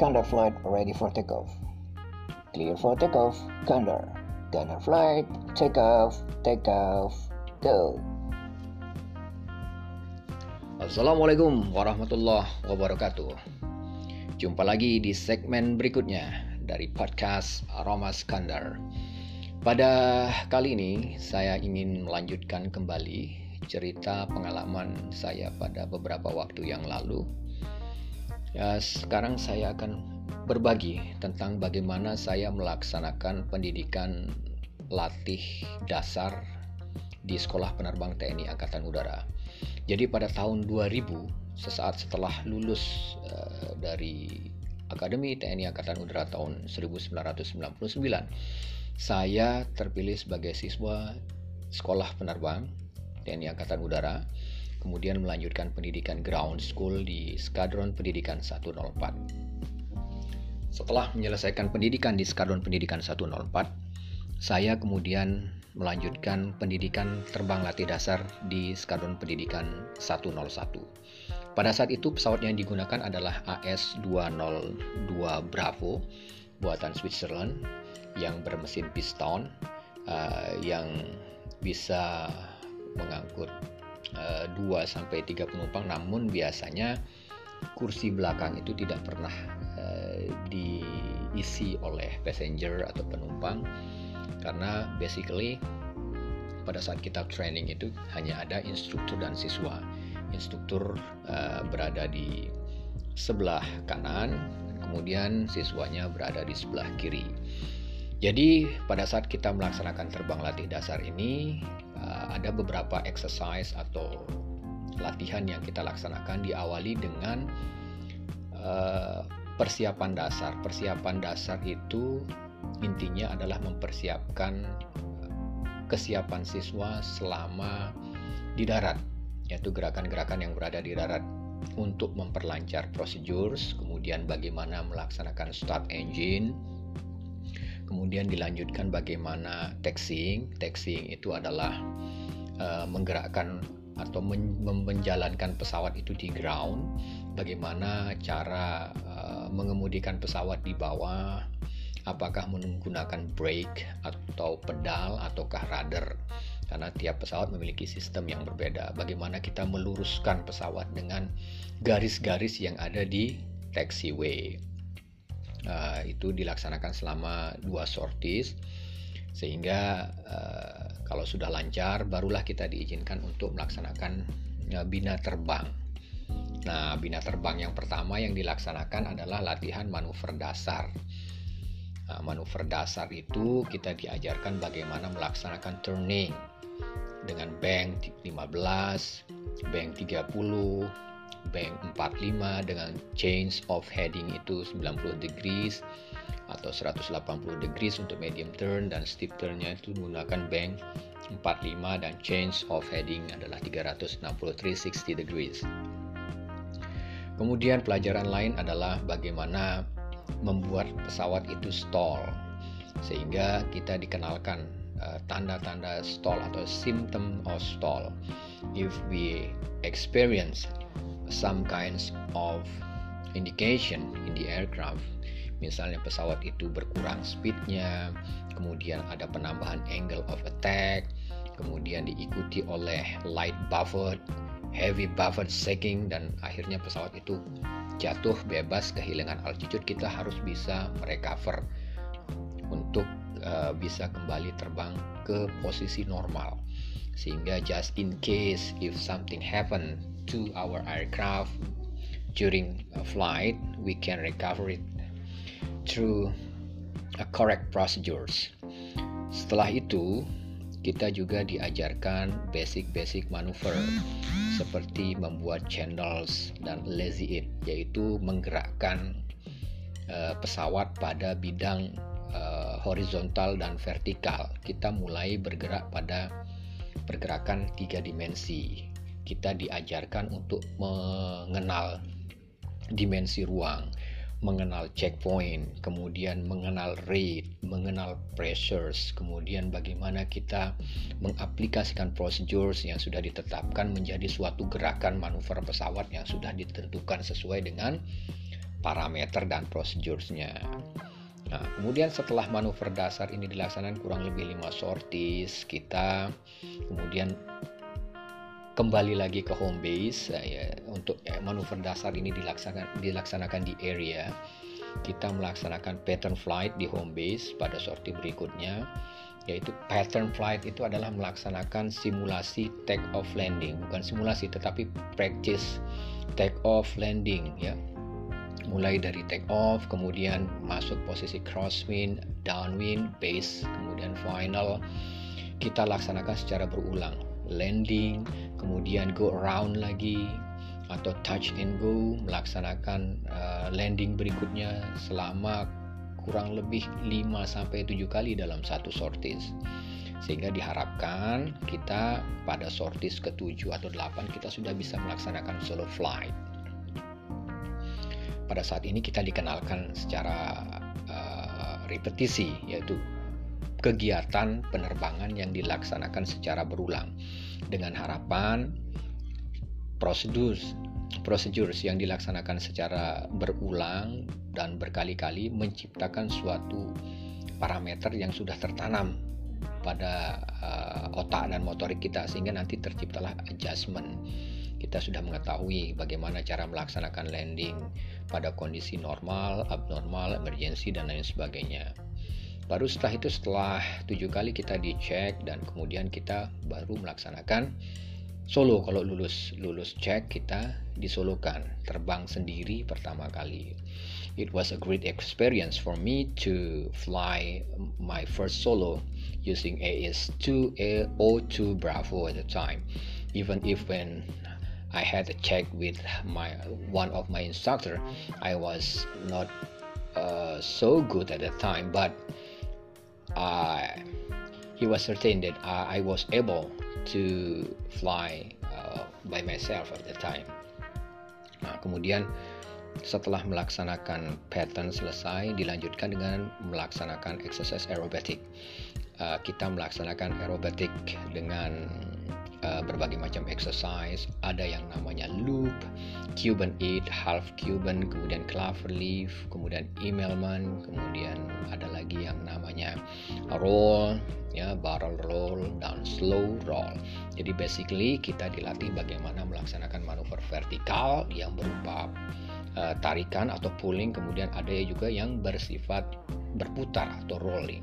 Condor flight ready for takeoff. Clear for takeoff, Condor. Condor flight, takeoff, takeoff, go. Assalamualaikum warahmatullahi wabarakatuh. Jumpa lagi di segmen berikutnya dari podcast Aroma Skandar. Pada kali ini saya ingin melanjutkan kembali cerita pengalaman saya pada beberapa waktu yang lalu Ya, sekarang saya akan berbagi tentang bagaimana saya melaksanakan pendidikan latih dasar di Sekolah Penerbang TNI Angkatan Udara. Jadi pada tahun 2000, sesaat setelah lulus uh, dari Akademi TNI Angkatan Udara tahun 1999, saya terpilih sebagai siswa Sekolah Penerbang TNI Angkatan Udara kemudian melanjutkan pendidikan ground school di Skadron Pendidikan 104. Setelah menyelesaikan pendidikan di Skadron Pendidikan 104, saya kemudian melanjutkan pendidikan terbang latih dasar di Skadron Pendidikan 101. Pada saat itu pesawat yang digunakan adalah AS-202 Bravo buatan Switzerland yang bermesin piston uh, yang bisa mengangkut 2 eh, sampai 3 penumpang namun biasanya kursi belakang itu tidak pernah uh, diisi oleh passenger atau penumpang karena basically pada saat kita training itu hanya ada instruktur dan siswa. Instruktur uh, berada di sebelah kanan, kemudian siswanya berada di sebelah kiri. Jadi pada saat kita melaksanakan terbang latih dasar ini, ada beberapa exercise atau latihan yang kita laksanakan diawali dengan uh, persiapan dasar. Persiapan dasar itu intinya adalah mempersiapkan kesiapan siswa selama di darat, yaitu gerakan-gerakan yang berada di darat untuk memperlancar prosedur, kemudian bagaimana melaksanakan start engine, kemudian dilanjutkan bagaimana taxiing. Taxiing itu adalah uh, menggerakkan atau men menjalankan pesawat itu di ground, bagaimana cara uh, mengemudikan pesawat di bawah, apakah menggunakan brake atau pedal ataukah rudder? Karena tiap pesawat memiliki sistem yang berbeda. Bagaimana kita meluruskan pesawat dengan garis-garis yang ada di taxiway? Uh, itu dilaksanakan selama dua sorties sehingga uh, kalau sudah lancar barulah kita diizinkan untuk melaksanakan uh, bina terbang. Nah, bina terbang yang pertama yang dilaksanakan adalah latihan manuver dasar. Nah, manuver dasar itu kita diajarkan bagaimana melaksanakan turning dengan bank 15, bank 30, bank 45 dengan change of heading itu 90 degrees atau 180 degrees untuk medium turn dan steep turnnya itu menggunakan bank 45 dan change of heading adalah 360 360 degrees. Kemudian pelajaran lain adalah bagaimana membuat pesawat itu stall sehingga kita dikenalkan uh, tanda-tanda uh, stall atau symptom of stall. If we experience some kinds of indication in the aircraft misalnya pesawat itu berkurang speednya kemudian ada penambahan angle of attack kemudian diikuti oleh light buffet heavy buffet shaking dan akhirnya pesawat itu jatuh bebas kehilangan altitude. Kita harus bisa merecover untuk uh, bisa kembali terbang ke posisi normal. Sehingga just in case if something happen to our aircraft during a flight, we can recover it through a correct procedures. Setelah itu, kita juga diajarkan basic-basic manuver seperti membuat channels dan lazy it, yaitu menggerakkan uh, pesawat pada bidang uh, horizontal dan vertikal. Kita mulai bergerak pada pergerakan tiga dimensi kita diajarkan untuk mengenal dimensi ruang, mengenal checkpoint, kemudian mengenal rate, mengenal pressures, kemudian bagaimana kita mengaplikasikan procedures yang sudah ditetapkan menjadi suatu gerakan manuver pesawat yang sudah ditentukan sesuai dengan parameter dan prosedurnya. Nah, kemudian setelah manuver dasar ini dilaksanakan kurang lebih 5 sorties, kita kemudian kembali lagi ke home base ya, untuk ya, manuver dasar ini dilaksanakan dilaksanakan di area. Kita melaksanakan pattern flight di home base pada sortie berikutnya yaitu pattern flight itu adalah melaksanakan simulasi take off landing. Bukan simulasi tetapi practice take off landing ya. Mulai dari take off kemudian masuk posisi crosswind downwind base kemudian final. Kita laksanakan secara berulang landing kemudian go around lagi atau touch and go melaksanakan uh, landing berikutnya selama kurang lebih 5 sampai 7 kali dalam satu sorties. Sehingga diharapkan kita pada sorties ke-7 atau 8 kita sudah bisa melaksanakan solo flight. Pada saat ini kita dikenalkan secara uh, repetisi yaitu kegiatan penerbangan yang dilaksanakan secara berulang dengan harapan prosedur prosedur yang dilaksanakan secara berulang dan berkali-kali menciptakan suatu parameter yang sudah tertanam pada uh, otak dan motorik kita sehingga nanti terciptalah adjustment. Kita sudah mengetahui bagaimana cara melaksanakan landing pada kondisi normal, abnormal, emergency dan lain sebagainya. Baru setelah itu setelah tujuh kali kita dicek dan kemudian kita baru melaksanakan solo. Kalau lulus lulus cek kita disolokan terbang sendiri pertama kali. It was a great experience for me to fly my first solo using AS2 O2 Bravo at the time. Even if when I had a check with my one of my instructor I was not uh, so good at the time but I he was certain that I, I was able to fly uh, by myself at the time. Nah, kemudian setelah melaksanakan pattern selesai, dilanjutkan dengan melaksanakan exercise aerobatic. Uh, kita melaksanakan aerobatic dengan uh, berbagai macam exercise. Ada yang namanya loop, Cuban eight, half Cuban, kemudian clover leaf, kemudian emailman, kemudian ada lagi yang namanya roll, ya barrel roll dan slow roll. Jadi basically kita dilatih bagaimana melaksanakan manuver vertikal yang berupa uh, tarikan atau pulling, kemudian ada juga yang bersifat berputar atau rolling.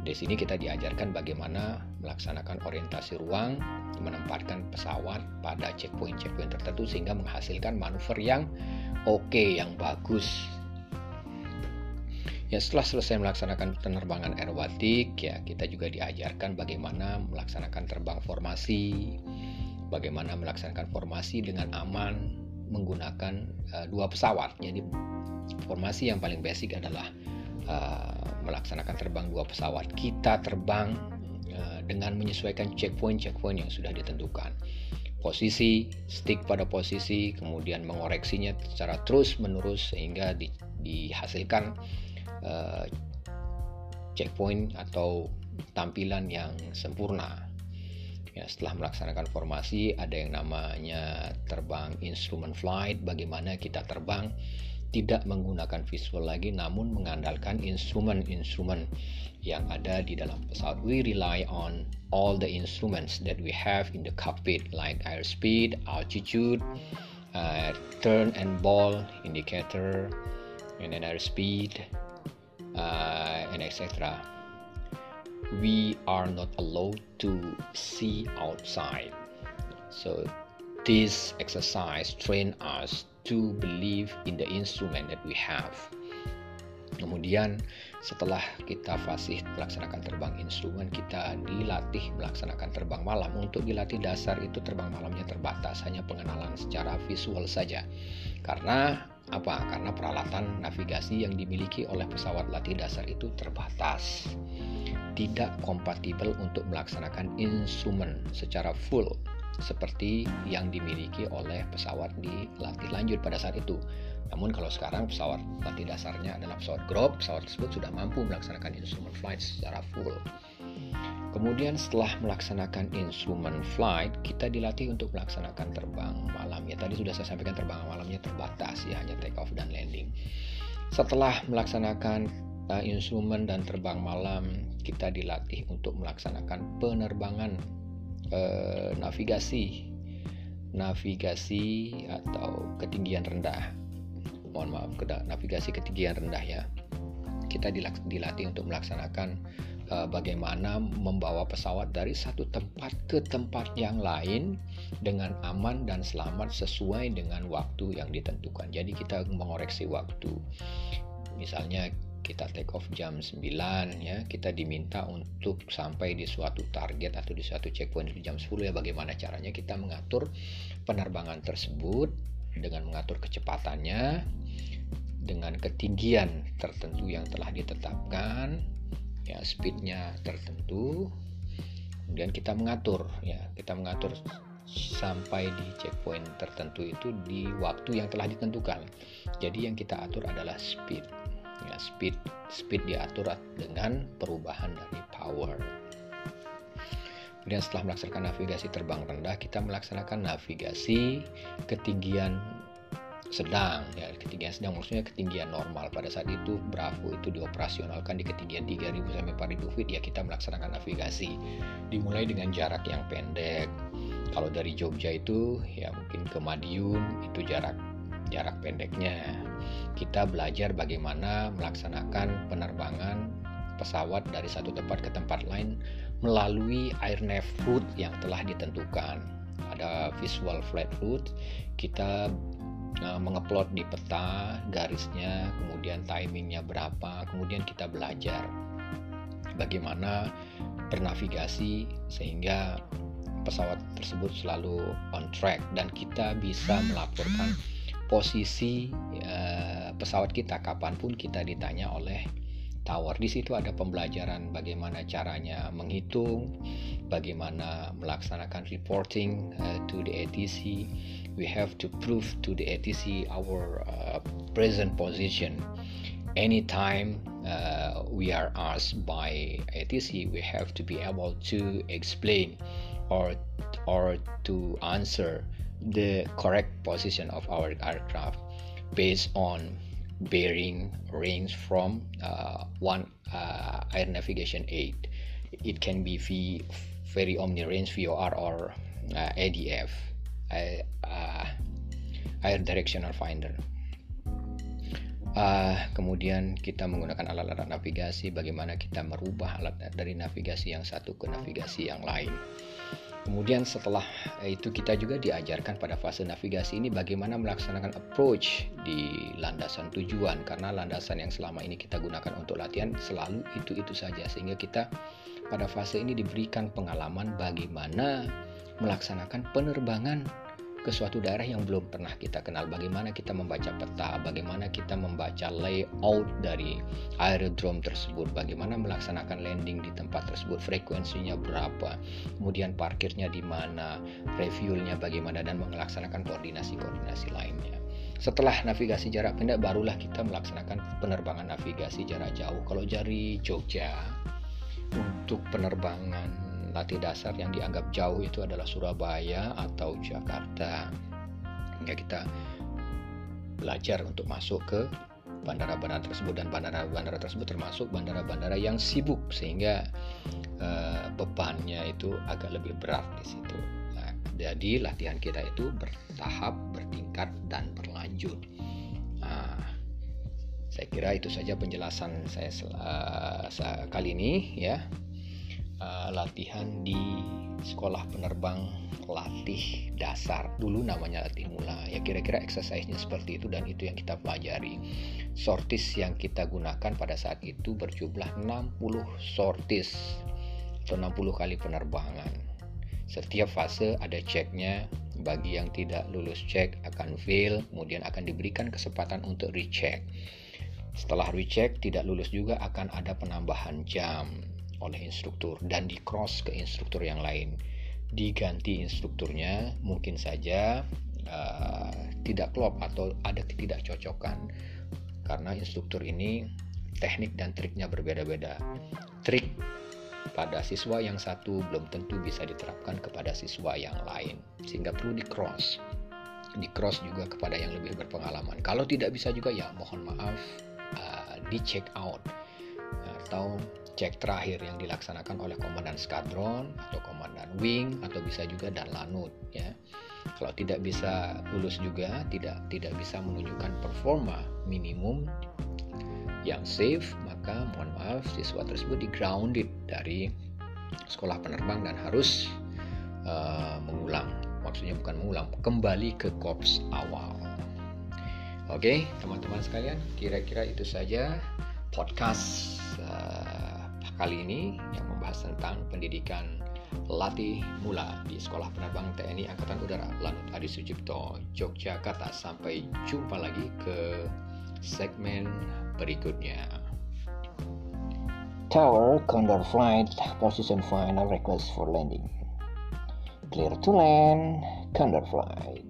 Di sini kita diajarkan bagaimana melaksanakan orientasi ruang, menempatkan pesawat pada checkpoint-checkpoint tertentu sehingga menghasilkan manuver yang oke, okay, yang bagus Ya setelah selesai melaksanakan penerbangan aerobatik, ya kita juga diajarkan bagaimana melaksanakan terbang formasi, bagaimana melaksanakan formasi dengan aman menggunakan uh, dua pesawat. Jadi formasi yang paling basic adalah uh, melaksanakan terbang dua pesawat. Kita terbang uh, dengan menyesuaikan checkpoint-checkpoint yang sudah ditentukan. Posisi, stick pada posisi, kemudian mengoreksinya secara terus-menerus sehingga di, dihasilkan uh, checkpoint atau tampilan yang sempurna. Ya, setelah melaksanakan formasi ada yang namanya terbang instrument flight, bagaimana kita terbang tidak menggunakan visual lagi namun mengandalkan instrumen-instrumen yang ada di dalam pesawat. We rely on all the instruments that we have in the cockpit like airspeed, altitude, uh, turn and ball indicator, and then airspeed, uh, and etc. We are not allowed to see outside. So this exercise train us to believe in the instrument that we have. Kemudian setelah kita fasih melaksanakan terbang instrumen, kita dilatih melaksanakan terbang malam. Untuk dilatih dasar itu terbang malamnya terbatas, hanya pengenalan secara visual saja. Karena apa? Karena peralatan navigasi yang dimiliki oleh pesawat latih dasar itu terbatas. Tidak kompatibel untuk melaksanakan instrumen secara full seperti yang dimiliki oleh pesawat di latih lanjut pada saat itu. Namun kalau sekarang pesawat latih dasarnya adalah pesawat Grok, pesawat tersebut sudah mampu melaksanakan instrumen flight secara full. Kemudian setelah melaksanakan instrumen flight, kita dilatih untuk melaksanakan terbang malam. Ya tadi sudah saya sampaikan terbang malamnya terbatas ya hanya take off dan landing. Setelah melaksanakan uh, instrumen dan terbang malam, kita dilatih untuk melaksanakan penerbangan uh, navigasi navigasi atau ketinggian rendah. Mohon maaf, navigasi ketinggian rendah ya. Kita dilatih untuk melaksanakan uh, bagaimana membawa pesawat dari satu tempat ke tempat yang lain dengan aman dan selamat sesuai dengan waktu yang ditentukan. Jadi kita mengoreksi waktu. Misalnya kita take off jam 9 ya. Kita diminta untuk sampai di suatu target atau di suatu checkpoint di jam 10 ya. Bagaimana caranya kita mengatur penerbangan tersebut dengan mengatur kecepatannya dengan ketinggian tertentu yang telah ditetapkan ya speednya tertentu. Kemudian kita mengatur ya. Kita mengatur sampai di checkpoint tertentu itu di waktu yang telah ditentukan. Jadi yang kita atur adalah speed ya speed speed diatur dengan perubahan dari power. Kemudian setelah melaksanakan navigasi terbang rendah kita melaksanakan navigasi ketinggian sedang. Ya ketinggian sedang maksudnya ketinggian normal. Pada saat itu Bravo itu dioperasionalkan di ketinggian 3000 sampai 4000 feet. Ya kita melaksanakan navigasi. Dimulai dengan jarak yang pendek. Kalau dari Jogja itu ya mungkin ke Madiun itu jarak jarak pendeknya. Kita belajar bagaimana melaksanakan penerbangan pesawat dari satu tempat ke tempat lain melalui airnav route yang telah ditentukan. Ada visual flight route kita uh, mengeplot di peta garisnya, kemudian timingnya berapa, kemudian kita belajar bagaimana bernavigasi sehingga pesawat tersebut selalu on track dan kita bisa melaporkan posisi uh, pesawat kita kapan pun kita ditanya oleh tower. Di situ ada pembelajaran bagaimana caranya menghitung, bagaimana melaksanakan reporting uh, to the ATC, we have to prove to the ATC our uh, present position. Anytime uh, we are asked by ATC, we have to be able to explain or or to answer the correct position of our aircraft based on bearing range from uh, one uh, air navigation aid. It can be v, very omni range VOR or uh, ADF uh, air directional finder. Uh, kemudian kita menggunakan alat-alat navigasi, bagaimana kita merubah alat dari navigasi yang satu ke navigasi yang lain. Kemudian setelah itu kita juga diajarkan pada fase navigasi ini bagaimana melaksanakan approach di landasan tujuan karena landasan yang selama ini kita gunakan untuk latihan selalu itu-itu saja sehingga kita pada fase ini diberikan pengalaman bagaimana melaksanakan penerbangan ke suatu daerah yang belum pernah kita kenal. Bagaimana kita membaca peta bagaimana kita membaca layout dari aerodrome tersebut bagaimana melaksanakan landing di tempat tersebut frekuensinya berapa kemudian parkirnya di mana refuelnya bagaimana dan melaksanakan koordinasi-koordinasi lainnya. Setelah navigasi jarak pendek barulah kita melaksanakan penerbangan navigasi jarak jauh. Kalau dari Jogja untuk penerbangan latih dasar yang dianggap jauh itu adalah Surabaya atau Jakarta. Hingga kita belajar untuk masuk ke bandara-bandara tersebut dan bandara-bandara tersebut termasuk bandara-bandara yang sibuk sehingga uh, bebannya itu agak lebih berat di situ. Nah, jadi latihan kita itu bertahap, bertingkat dan berlanjut. Nah, saya kira itu saja penjelasan saya uh, kali ini ya uh, latihan di sekolah penerbang latih dasar. Dulu namanya latih mula. Ya kira-kira exercise-nya seperti itu dan itu yang kita pelajari. Sortis yang kita gunakan pada saat itu berjumlah 60 sortis atau 60 kali penerbangan. Setiap fase ada ceknya bagi yang tidak lulus cek akan fail kemudian akan diberikan kesempatan untuk recheck. Setelah recheck tidak lulus juga akan ada penambahan jam oleh instruktur dan di cross ke instruktur yang lain. Diganti instrukturnya mungkin saja uh, tidak klop atau ada ketidakcocokan. Karena instruktur ini teknik dan triknya berbeda-beda. Trik pada siswa yang satu belum tentu bisa diterapkan kepada siswa yang lain. Sehingga perlu di cross. Di cross juga kepada yang lebih berpengalaman. Kalau tidak bisa juga ya mohon maaf uh, di check out atau cek terakhir yang dilaksanakan oleh komandan skadron atau komandan wing atau bisa juga dan lanut ya. Kalau tidak bisa lulus juga tidak tidak bisa menunjukkan performa minimum yang safe maka mohon maaf siswa tersebut di grounded dari sekolah penerbang dan harus uh, mengulang. Maksudnya bukan mengulang kembali ke korps awal. Oke teman-teman sekalian kira-kira itu saja podcast kali ini yang membahas tentang pendidikan latih mula di Sekolah Penerbang TNI Angkatan Udara Lanut Adi Sucipto Yogyakarta sampai jumpa lagi ke segmen berikutnya. Tower Condor Flight Position Final Request for Landing. Clear to land, Condor Flight.